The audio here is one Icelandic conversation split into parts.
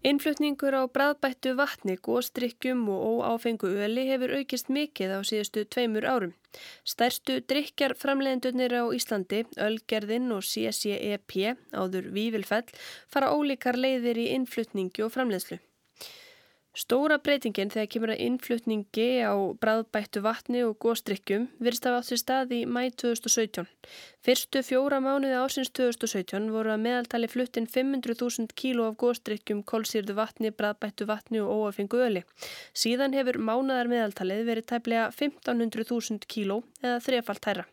Innflutningur á bræðbættu vatni, góðstrykkjum og óáfengu öli hefur aukist mikið á síðustu tveimur árum. Stærstu drikjar framleiðendunir á Íslandi, Ölgerðin og CCEP, áður Vívilfell, fara ólíkar leiðir í innflutningi og framleiðslu. Stóra breytingin þegar kemur að innflutningi á bræðbættu vatni og góðstrykkjum virðst af átt sér stað í mæ 2017. Fyrstu fjóra mánuði ásins 2017 voru að meðaltali fluttin 500.000 kíló af góðstrykkjum, kólsýrðu vatni, bræðbættu vatni og óafengu öli. Síðan hefur mánuðar meðaltalið verið tæplega 1500.000 kíló eða þrefalt hæra.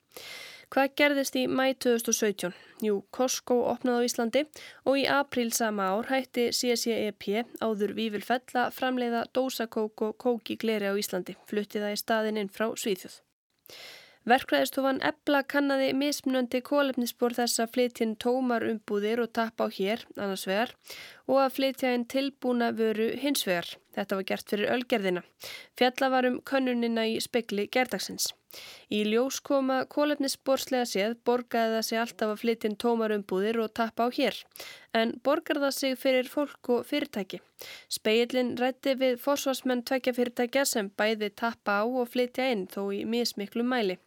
Hvað gerðist í mæ 2017? Jú, Costco opnaði á Íslandi og í apríl sama ár hætti CCEP áður Vívilfell að framleiða dósakók og kók í gleri á Íslandi, fluttið það í staðin inn frá Svíþjóð. Verkræðistofan Ebla kannadi mismunandi kólefnisspor þess að flytjinn tómar umbúðir og tappa á hér, annars vegar, og að flytja einn tilbúna vöru hins vegar. Þetta var gert fyrir ölgerðina. Fjalla var um könnunina í spekli gerdagsins. Í ljós koma kólefnisborslega séð borgaði það sig alltaf að flytja tómarumbúðir og tappa á hér. En borgar það sig fyrir fólk og fyrirtæki. Speillin rætti við fórsvarsmenn tvekja fyrirtækja sem bæði tappa á og flytja inn þó í mismiklu mæli.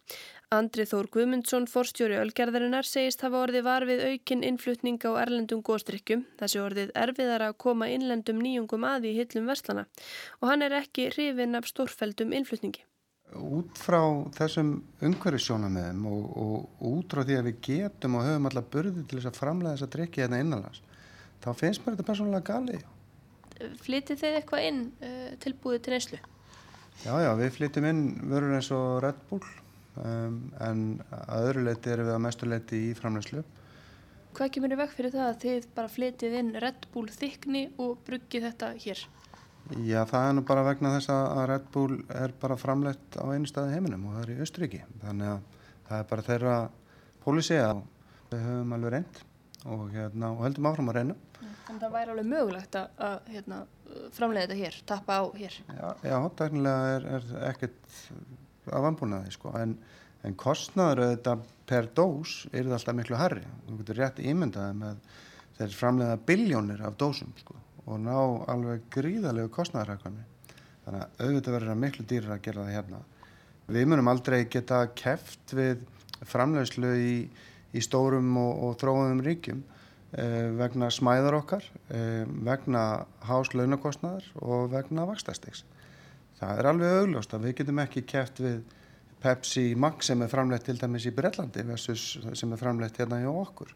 Andri Þór Guðmundsson, forstjóri Ölgerðarinnar, segist hafa orðið var við aukinn innflutning á erlendum góðstrykkjum. Þessi orðið erfiðar að koma innlendum nýjungum að í hillum verslana og hann er ekki hrifin af stórfældum innflutningi út frá þessum umhverfisjónamöðum og, og, út frá því að við getum og höfum alla börði til þess að framlega þess að drikja hérna innanlands þá finnst mér þetta persónulega gali Flytið þið eitthvað inn uh, tilbúið til neyslu? Já, já, við flytjum inn vörur eins og Red Bull um, en að öðru leiti erum við að mestu leiti í framlegslu Hvað kemur þið vekk fyrir það að þið bara flytið inn Red Bull þykni og bruggið þetta hér? Já, það er nú bara vegna þess að Red Bull er bara framleitt á einu staði heiminum og það er í Östuríki. Þannig að það er bara þeirra pólisi að við höfum alveg reynd og, hérna, og höldum áfram að reyna. Að það væri alveg mögulegt að hérna, framleiða þetta hér, tappa á hér? Já, já teknilega er, er ekkert af anbúnaði sko, en, en kostnaður auðvitað per dós er það alltaf miklu harri. Þú getur rétt ímyndaði með þeir framleiða biljónir af dósum sko og ná alveg gríðalegu kostnæðarhækvami. Þannig að auðvitað verður það miklu dýrar að gera það hérna. Við munum aldrei geta keft við framlegslu í, í stórum og, og þróðum ríkjum eh, vegna smæðar okkar, eh, vegna háslaunakostnæðar og vegna vakstastegs. Það er alveg augljóst að við getum ekki keft við Pepsi Max sem er framlegt til dæmis í Brellandi versus sem er framlegt hérna hjá okkur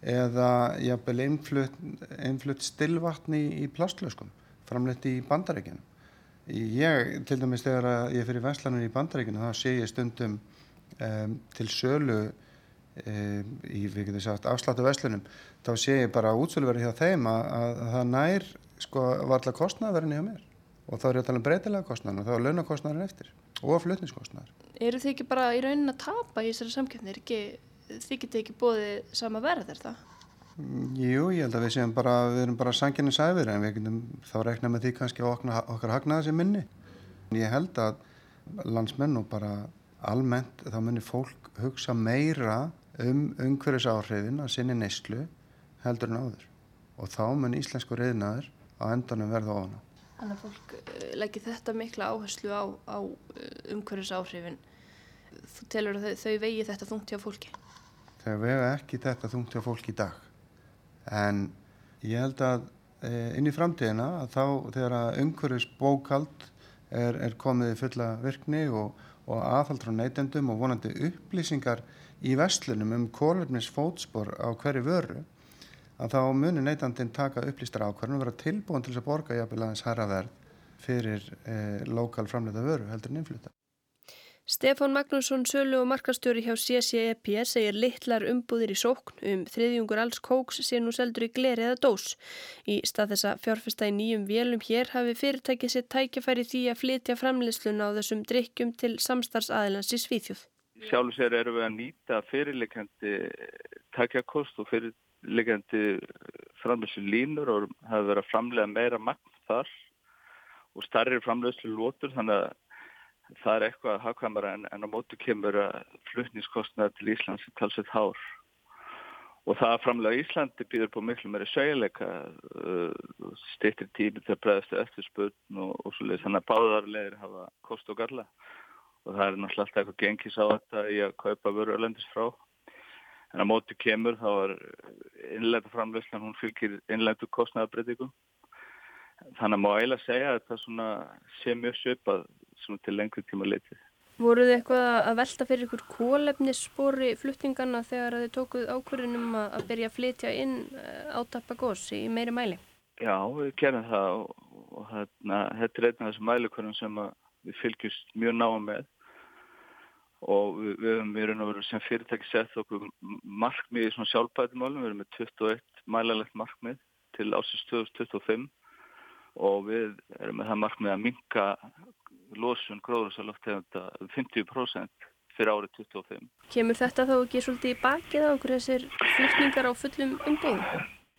eða jafnvel einflutt, einflutt stillvatni í, í plastlöskum framleitt í bandarækjunum. Ég, til dæmis þegar ég fyrir Vestlandur í bandarækjunum, þá sé ég stundum um, til sölu um, í, við getum sagt, afsláttu Vestlunum, þá sé ég bara útsöluverði hjá þeim að, að, að það nær sko varla kostnæðverðinni hjá mér og þá er ég að tala um breytilega kostnæðan og þá er launakostnæðan eftir og flutningskostnæðar. Eru þið ekki bara í raunin að tapa í þessari samkjöfni? Er ekki þið getið ekki bóðið sama verð er það? Jú, ég held að við séum bara, við erum bara sanginni sæfir en við getum þá rekna með því kannski okkar, okkar hagnaði sem minni. Ég held að landsmenn og bara almennt þá munir fólk hugsa meira um umhverjus áhrifin að sinni neyslu heldur en áður og þá mun íslensku reyðnaður á endanum verða ofan á. Þannig að fólk uh, leggir þetta mikla áherslu á, á uh, umhverjus áhrifin. Þú telur að þau, þau vegi þetta þungt hjá fólki? Við hefum ekki þetta þungt hjá fólk í dag en ég held að e, inn í framtíðina að þá þegar að umhverfis bókald er, er komið í fulla virkni og, og aðhald frá neytendum og vonandi upplýsingar í vestlunum um kólefnis fótspor á hverju vöru að þá munir neytandin taka upplýstar ákvarðan og vera tilbúin til þess að borga jafnvel aðeins herraverð fyrir e, lokal framleita vöru heldur en innfluta. Stefán Magnússon, sölu og markastjóri hjá CCEP segir litlar umbúðir í sókn um þriðjungur alls kóks sé nú seldur í gleri eða dós. Í stað þess að fjárfesta í nýjum vélum hér hafi fyrirtækið sér tækjafæri því að flytja framleysluna á þessum drikkjum til samstarfsaðilans í Svíþjóð. Sjálf sér eru við að nýta fyrirleikandi tækjakost og fyrirleikandi framleyslu línur og hafa verið að framlega meira magn þar og starri framleyslu lótur þannig að það er eitthvað hafkvæmara en, en á mótu kemur að flutningskostnaði til Íslands í talsveit hár. Og það að framlega Íslandi býður på miklu meiri söguleika uh, styrtir tími til að bregðast eftir spurn og, og svolítið þannig að báðarlegir hafa kost og galla. Og það er náttúrulega alltaf eitthvað gengis á þetta í að kaupa vöru öllendis frá. En að móti kemur þá er innlænta framleyslan hún fylgir innlæntu kostnæðabreytingum þannig að má eiginlega segja að þetta sé mjög svipað til lengri tíma litið. Voruð þið eitthvað að velta fyrir ykkur kólefnisspori fluttingana þegar þið tókuð ákverðinum að byrja að flytja inn eh, átappa gós í meiri mæli? Já, við gerum það og, hérna, þetta er einn af þessum mælikvörðum sem við fylgjumst mjög náðum með. Og við, við höfum í raun og veru sem fyrirtæki sett okkur markmið í svona sjálfbætumálum, við erum með 21 mælalegt markmið til ásins 2025 og við erum með það markmið að minka losun gróðursaloftegunda 50% fyrir árið 25. Kemur þetta þá ekki svolítið í bakið á okkur þessir flytningar á fullum umbúðum?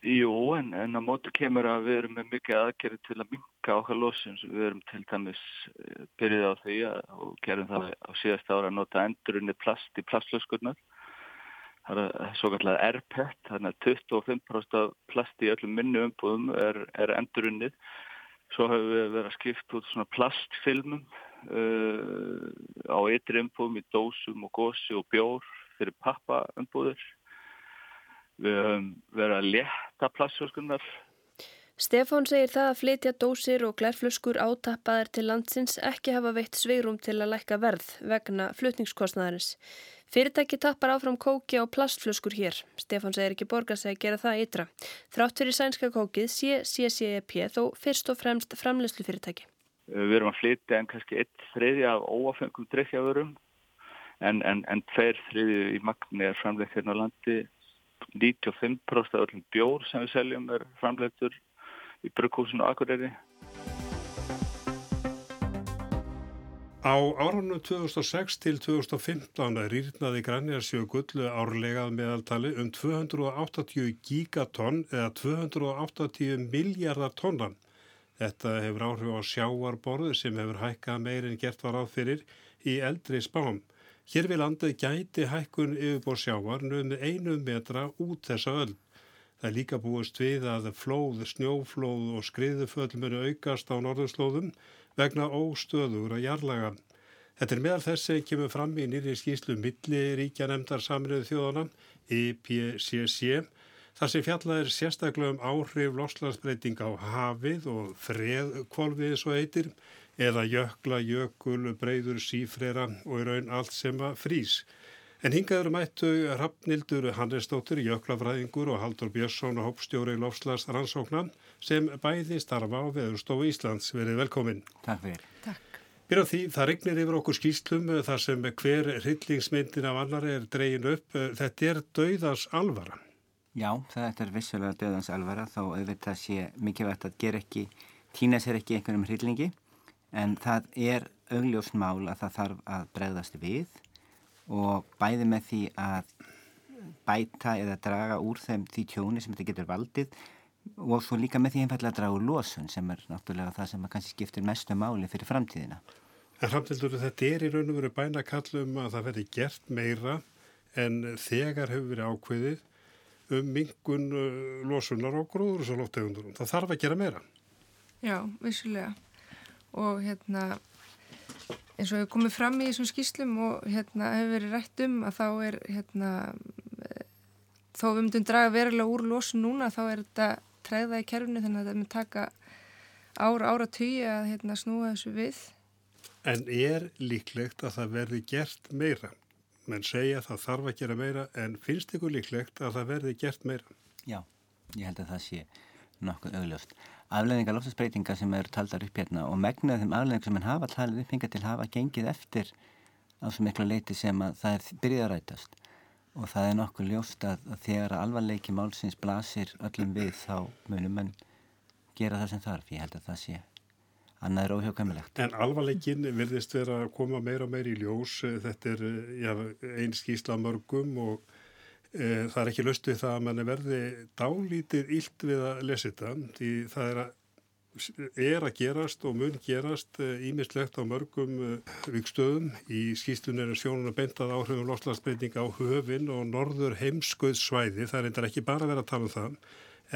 Jú, en, en á mótu kemur að við erum með mikið aðgerði til að minka okkar losun. Við erum til dæmis eh, byrjuð á því og gerum það á síðast ára að nota endurunni plast í plastlöskurnar. Það er svo kallar RPET, þannig að 25% af plast í öllum minni umbúðum er, er endurunnið Svo hefur við verið að skipta út svona plastfilmum uh, á ytri umbúðum í dósum og gósi og bjór fyrir pappaumbúður. Við hefum verið að leta plastflöskunar. Stefán segir það að flytja dósir og glærflöskur átappaðar til landsins ekki hafa veitt sveirum til að lækka verð vegna flutningskostnæðarins. Fyrirtæki tappar áfram kóki á plastflöskur hér. Stefán segir ekki borga sig að gera það ytra. Þrátt fyrir sænska kókið sé CCEP þó fyrst og fremst framlegslu fyrirtæki. Við erum að flytja en kannski eitt þriði af óafengum drikkjaförum en, en, en tveir þriði í magni er framlegt hérna á landi. 95% af öllum bjór sem við seljum er framlegtur í brugghúsinu akureyri. Á árunum 2006 til 2015 rýrnaði Grænjarsjögull árlegað meðaltali um 280 gigatonn eða 280 miljardar tonnan. Þetta hefur áhrif á sjáarborðu sem hefur hækkað meirinn gert var áð fyrir í eldri spám. Hér við landið gæti hækkun yfirbór sjáar nöfnum einu metra út þessa öll. Það er líka búist við að flóð, snjóflóð og skriðuföll munu aukast á norðurslóðum vegna óstöður að jarlaga. Þetta er meðal þess sem kemur fram í nýri skýslu milliríkja nefndar saminuðu þjóðana, IPCC, þar sem fjallað er sérstaklega um áhrif loslasbreyting á hafið og freðkvolvið svo eitir, eða jökla, jökul, breyður, sífrera og í raun allt sem að frýs. En hingaður mættu Rappnildur Hannesdóttir, jöklafræðingur og Haldur Björnsson og hópstjóri Lofslas rannsóknan sem bæði starfa á Veðurstofu Íslands. Verið velkomin. Takk fyrir. Takk. Byrjað því, það regnir yfir okkur skýslum þar sem hver hryllingsmyndin af annar er dreyin upp. Þetta er dauðans alvara. Já, þetta er vissulega dauðans alvara þó auðvitað sé mikilvægt að gera ekki, týna sér ekki einhvernum hryllingi en það er augljósmál að það þarf að bregðast við og bæði með því að bæta eða draga úr þeim því tjóni sem þetta getur valdið og svo líka með því einfallega að draga úr losun sem er náttúrulega það sem kannski skiptir mestu máli fyrir framtíðina. En framtíður þetta er í raun og veru bæna kallum að það verði gert meira en þegar hefur verið ákveðið um mingun uh, losunar og gróður og svo lóttegundurum. Það þarf að gera meira. Já, vissulega og hérna eins og hefur komið fram í þessum skýslum og hérna hefur verið rætt um að þá er hérna þó við myndum draga verulega úr losun núna þá er þetta treyða í kerfinu þannig að þetta myndi taka ára ára tugi að hérna snúa þessu við. En er líklegt að það verði gert meira? Menn segja að það þarf að gera meira en finnst ykkur líklegt að það verði gert meira? Já, ég held að það sé nokkuð augljóst afleðingar loftasbreytinga sem eru taldar upp hérna og megnuð þeim afleðingar sem hann hafa talið upp hinga til hafa gengið eftir á svo miklu leiti sem að það er byrjaðrætast og það er nokkuð ljóst að, að þegar að alvarleiki málsins blasir öllum við þá munum mann gera það sem þarf, ég held að það sé annað er óhjókamilegt. En alvarleikin virðist vera að koma meira og meira í ljós. Þetta er já, einn skísla mörgum og það er ekki löst við það að mann verði dálítið ílt við að lesa þetta því það er að er að gerast og mun gerast ímislegt á mörgum vikstöðum. Í skýstunni er sjónuna beintað áhrifum loslasbreyting á höfin og norður heimskauðsvæði. Það er eitthvað ekki bara að vera að tala um það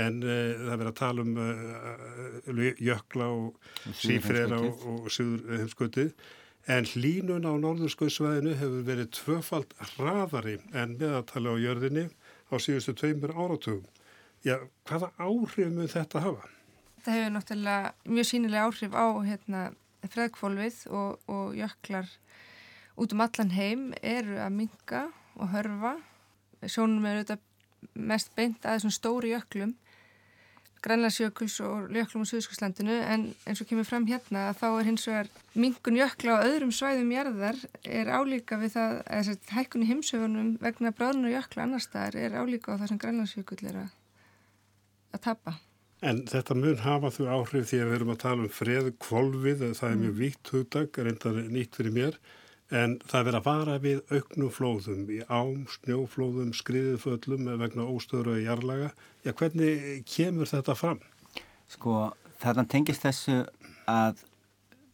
en uh, það verður að tala um uh, jökla og sífrera og, og síður heimskauðið en hlínun á norðurskauðsvæðinu hefur verið tvöfald hraðari en meðatali á jörðinni á síðustu tveimur áratugum. Já, hvaða áhrif mun þetta hafa? Það hefur náttúrulega mjög sínilega áhrif á hérna, freðkvolvið og, og jöklar út um allan heim eru að minga og hörfa. Sjónum er auðvitað mest beint að þessum stóri jöklum Grænlandsjökuls og jöklum á Suðskoslandinu en eins og kemur fram hérna að þá er hins vegar mingun jökla á öðrum svæðum jarðar er álíka við það að hækkun í heimsöfunum vegna bráðun og jökla annar staðar er álíka á það sem Grænlandsjökull er að, að tapa. En þetta mun hafa þú áhrif því að við erum að tala um freð kvolvið, það er mjög mm. vítt hugdag, reyndar nýtt fyrir mér en það verður að vara við auknum flóðum í ám, snjóflóðum, skriðuföllum vegna óstöður og jarlaga. Já, hvernig kemur þetta fram? Sko, þarna tengist þessu að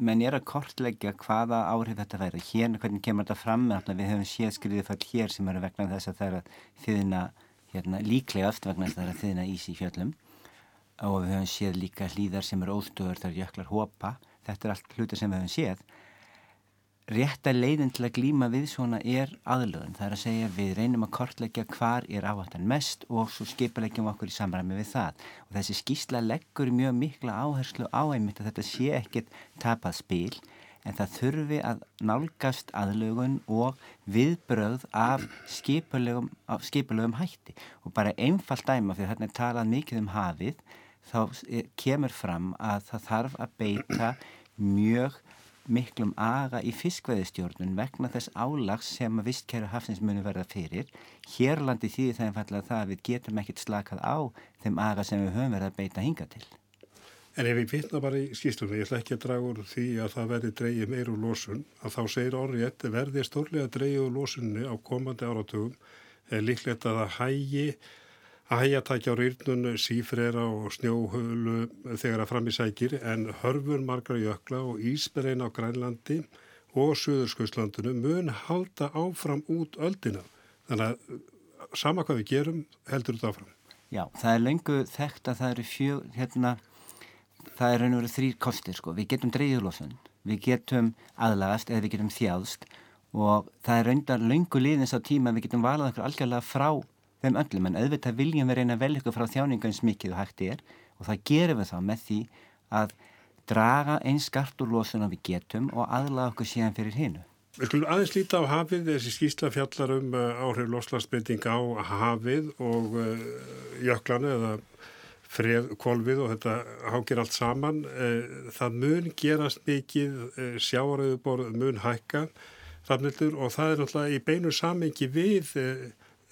menn er að kortleggja hvaða áhrif þetta verður. Hérna, hvernig kemur þetta fram? Við höfum séð skriðuföll hér sem eru vegna þess að það er að þýðina hérna, líklegast vegna þess að það er að þýðina ís í fjöllum og við höfum séð líka hlýðar sem eru óstöður þar jöklar hópa. Þetta er allt hluti sem við höfum séð rétta leiðin til að glýma við svona er aðlöðun. Það er að segja við reynum að kortleggja hvar er áhættan mest og svo skipaleggjum okkur í samræmi við það. Og þessi skýsla leggur mjög mikla áherslu á einmitt að þetta sé ekkit tapað spil en það þurfi að nálgast aðlögun og viðbröð af skipulegum, af skipulegum hætti. Og bara einfalt dæma fyrir þarna er talað mikið um hafið þá kemur fram að það þarf að beita mjög miklum aga í fiskveðistjórnun vegna þess álags sem að vistkæru hafsins muni verða fyrir. Hérlandi þýðir það einfallega það að við getum ekkert slakað á þeim aga sem við höfum verið að beita hinga til. En ef ég vitna bara í skýstunum, ég ætla ekki að draga úr því að það verði dreyið meir úr losun, að þá segir orðið verði stórlega dreyið úr losunni á komandi áratugum, líklegt að það hægi að hægja takja á rýrnun sífrera og snjóhölu þegar að fram í sækir en hörfur margar jökla og ísberein á Grænlandi og Suðurskauðslandinu mun halda áfram út öldina. Þannig að sama hvað við gerum heldur þetta áfram. Já, það er lengu þekkt að það eru fjög, hérna, það er raun og verið þrýr kostir sko. Við getum dreyðulosun, við getum aðlagast eða við getum þjáðst og það er raundar lengu liðins á tíma við getum valað okkur algjörlega frá þeim öllum en auðvitað viljum við reyna vel ykkur frá þjáninga eins mikið og hægt er og það gerum við þá með því að draga eins skart úr losun að við getum og aðlaða okkur síðan fyrir hinnu. Við skulum aðeins líta á hafið, þessi skýsla fjallar um uh, áhrif loslasbending á hafið og uh, jöklanu eða freð kvolvið og þetta hákir allt saman. Uh, það mun gerast mikið, sjáaröðuborð mun hækka rafnildur og það er náttúrulega í beinu samengi við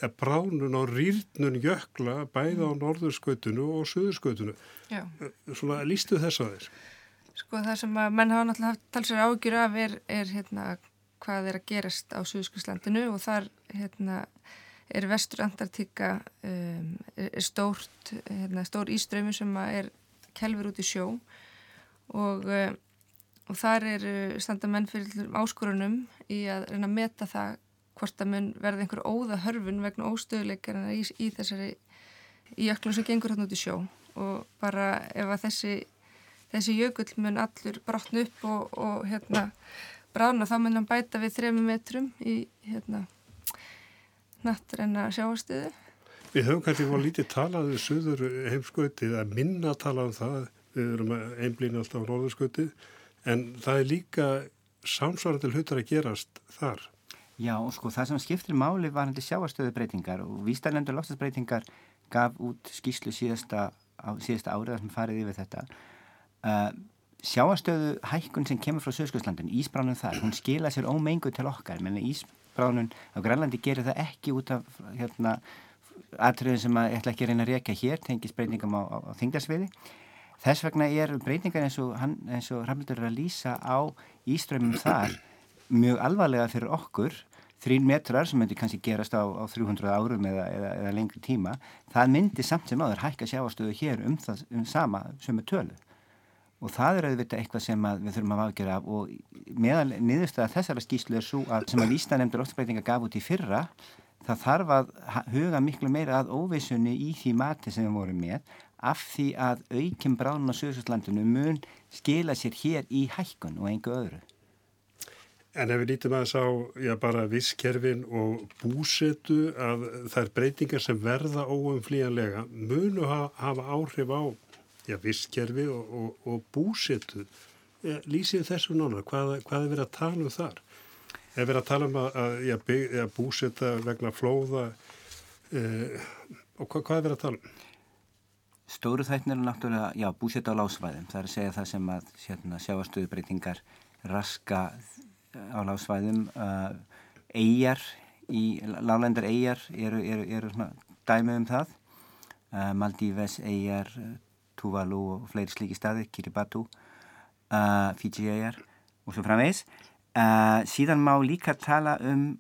uh, bránun og rýrnun jökla bæða á norðurskautinu og suðurskautinu. Já. Svona lístu þess að þér? Sko það sem að menn hafa náttúrulega talsverð ágjur af er, er hérna hvað er að gerast á Suðurskjöldslandinu og þar hérna er vestur Antartíka um, er, er stórt, hérna, stór íströmi sem er kelfur út í sjó og, um, og þar er standa menn fyrir áskorunum í að reyna að meta það hvort að mun verða einhver óða hörfun vegna óstöðuleikarna í, í þessari í öklum sem gengur hann út í sjó. Og bara ef að þessi þessi jökull mun allur brotna upp og, og hérna brána þá mun hann bæta við þremi metrum í hérna nattrenna sjáastöðu Við höfum kannski fór lítið talað um söður heimskautið að minna tala um það við erum einblín alltaf á róðurskautið en það er líka samsvarandi hlutar að gerast þar Já, og sko það sem skiptir máli var hendur sjáastöðu breytingar og Vístarlendur loftasbreytingar gaf út skýslu síðasta, á, síðasta árið sem farið yfir þetta. Uh, sjáastöðu hækkun sem kemur frá Söðskjöldslandin, Ísbránun þar, hún skila sér ómengu til okkar, menn Ísbránun á Grænlandi gerir það ekki út af hérna, atriðin sem að ég ætla ekki að reyna að reyka hér, tengis breytingum á, á, á þingdarsviði. Þess vegna er breytingar eins og, og Ramldur er að lýsa á Íströmmum þar mjög alvarlega fyrir okkur þrín metrar sem myndi kannski gerast á, á 300 árum eða, eða, eða lengri tíma það myndi samt sem áður hækka sjáastöðu hér um það um sama sömu tölu og það er auðvitað eitthvað sem við þurfum að afgjöra af og meðal niðurstaða þessara skýslu er svo að sem að vístanemndur óttbreytinga gaf út í fyrra það þarf að huga miklu meira að óvissunni í því mati sem við vorum með af því að aukjum bránun á Suðsvöldslandinu mun skila sér hér í hækkun og engu öðru. En ef við lítum að þess á já, bara visskerfin og búsetu að þær breytingar sem verða óumflíjanlega munu hafa áhrif á já, visskerfi og, og, og búsetu. Lýsið þessu nána, hvað, hvað er verið að tala um þar? Er verið að tala um að, að, að, að búseta vegna flóða eh, og hvað, hvað er verið að tala um? Stóru þættin eru náttúrulega, já, búseta á lásvæðum. Það er að segja það sem að hérna, sjáastöðubreytingar raska á lásvæðum. Uh, eigjar, í, lálendar eigjar eru, eru, eru svona, dæmi um það. Uh, Maldíves eigjar, Tuvalu og fleiri slíki staði, Kiribati, uh, Fiji eigjar og svo framvegs. Síðan má líka tala um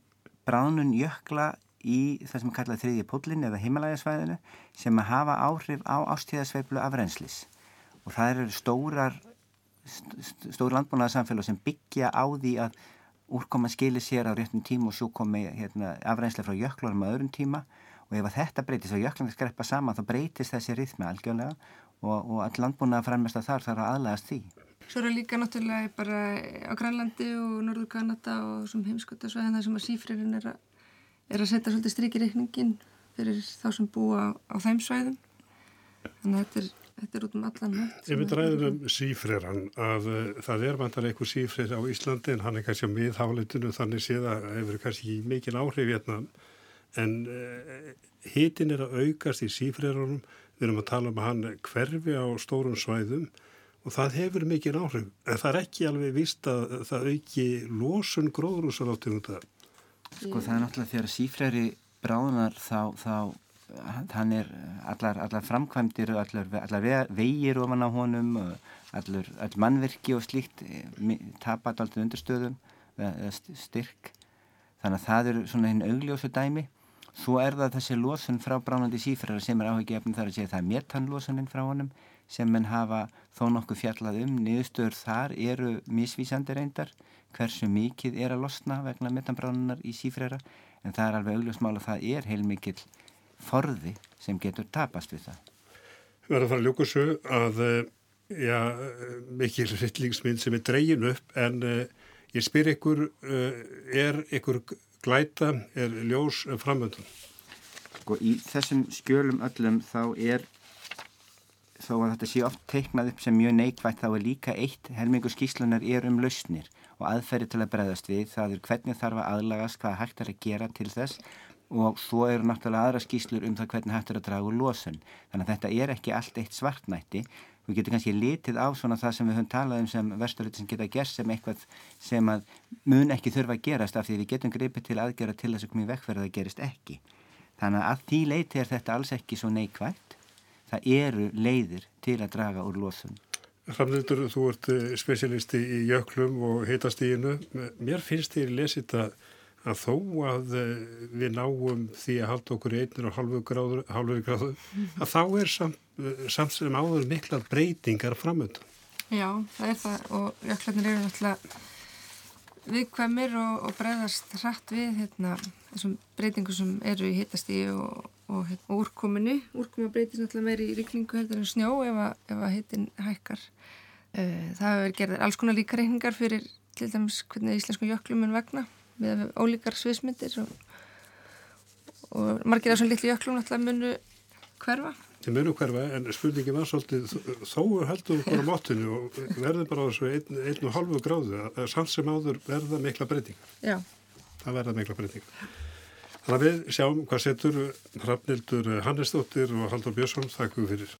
bránun jökla í það sem er kallað þriðji pótlinn eða heimalægasvæðinu sem að hafa áhrif á ástíðasveiflu af reynslis og það eru stórar st stór landbúnaðarsamfélag sem byggja á því að úrkoma skilir sér á réttum tíma og svo komi hérna, afreynslega frá jöklanum á öðrum tíma og ef þetta breytist og jöklanum skreppa saman þá breytist þessi rithmi algjörlega og, og all landbúnaðar framist að þar þarf að aðlægast því. Svo eru líka náttúrulega bara á Grænlandi og Norður Kanada og sem heimskota svo hérna sem að sífririnn er er að setja svolítið strykirreikningin fyrir þá sem búa á, á þeim svæðum þannig að þetta er, þetta er út um allan Ef við dræðum um sífriran að uh, það er vantarlega einhver sífrir á Íslandi en hann er kannski á miðháleitinu þannig séð að hefur kannski mikil áhrif hérna en uh, hitin er að aukast í sífrirunum við erum að tala um að hann hverfi á stórum svæðum og það hefur mikil áhrif. En það er ekki alveg vist að það auki losun gróðrúsaláttum út af Sko það er náttúrulega þegar sífræri bráðunar þá, þá hann er allar, allar framkvæmdir allar, allar vegir ofan á honum allar, allar mannverki og slíkt eh, tapat alltaf undirstöðum eða styrk. Þannig að það eru svona hinn augljósu dæmi. Svo er það þessi losun frá bránandi sífræri sem er áhugjefn þar að segja það er metanlosunin frá honum sem menn hafa þó nokkuð fjallað um. Niðurstöður þar eru misvísandi reyndar hversu mikið er að losna vegna metanbránunar í sífræra en það er alveg augljósmál að það er heilmikið forði sem getur tapast við það. Við verðum að fara að ljóka svo að eh, já, mikil hryllingsmynd sem er dregin upp en uh, ég spyr ykkur, uh, er ykkur glæta, er ljós framöndan? Sko í þessum skjölum öllum þá er þó að þetta sé oft teiknað upp sem mjög neikvægt þá er líka eitt helmingu skíslunar er um lausnir og aðferði til að bregðast við það er hvernig þarf að aðlagast hvað hægt er að gera til þess og svo eru náttúrulega aðra skýslur um það hvernig hægt er að draga úr losun. Þannig að þetta er ekki allt eitt svartnætti. Við getum kannski litið á svona það sem við höfum talað um sem versturlutin sem geta gerst sem eitthvað sem að mun ekki þurfa að gerast af því við getum gripið til aðgera til þess að komið vekkverða það gerist ekki. Þannig að því leiti er þetta alls ekki svo neikvægt það eru leiðir til að draga úr losun. Framlýtur, þú ert eh, spesialisti í jöklum og heitastíginu. Mér finnst þér lesið að, að þó að eh, við náum því að halda okkur í einnir og halvu gráður, gráður að þá er samt, eh, samt sem áður mikla breytingar framöndan. Já, það er það og jöklarnir eru náttúrulega viðkvæmir og, og breyðast hratt við hérna, þessum breytingum sem eru í heitastígi og, og, hérna, og úrkominu. Úrkoma breytist náttúrulega meir í rikningu heldur en snjó ef að, ef að heitin hækkar. Uh, það hefur gerðið alls konar líka reikningar fyrir til dæmis hvernig íslensku jöklum er vegna með ólíkar sviðsmyndir og, og margir af svona litlu jöklum náttúrulega munu hverfa. Þið munu hverfa en spurningi var svolítið þó heldur á móttinu og verður bara þessu einn, einn og halvu gráðu að samt sem áður verða mikla breytingar. Já. Það verða mikla breytingar. Þannig að við sjáum hvað setur Hrafnildur Hannesdóttir og Haldur Björnsson. Takk fyrir.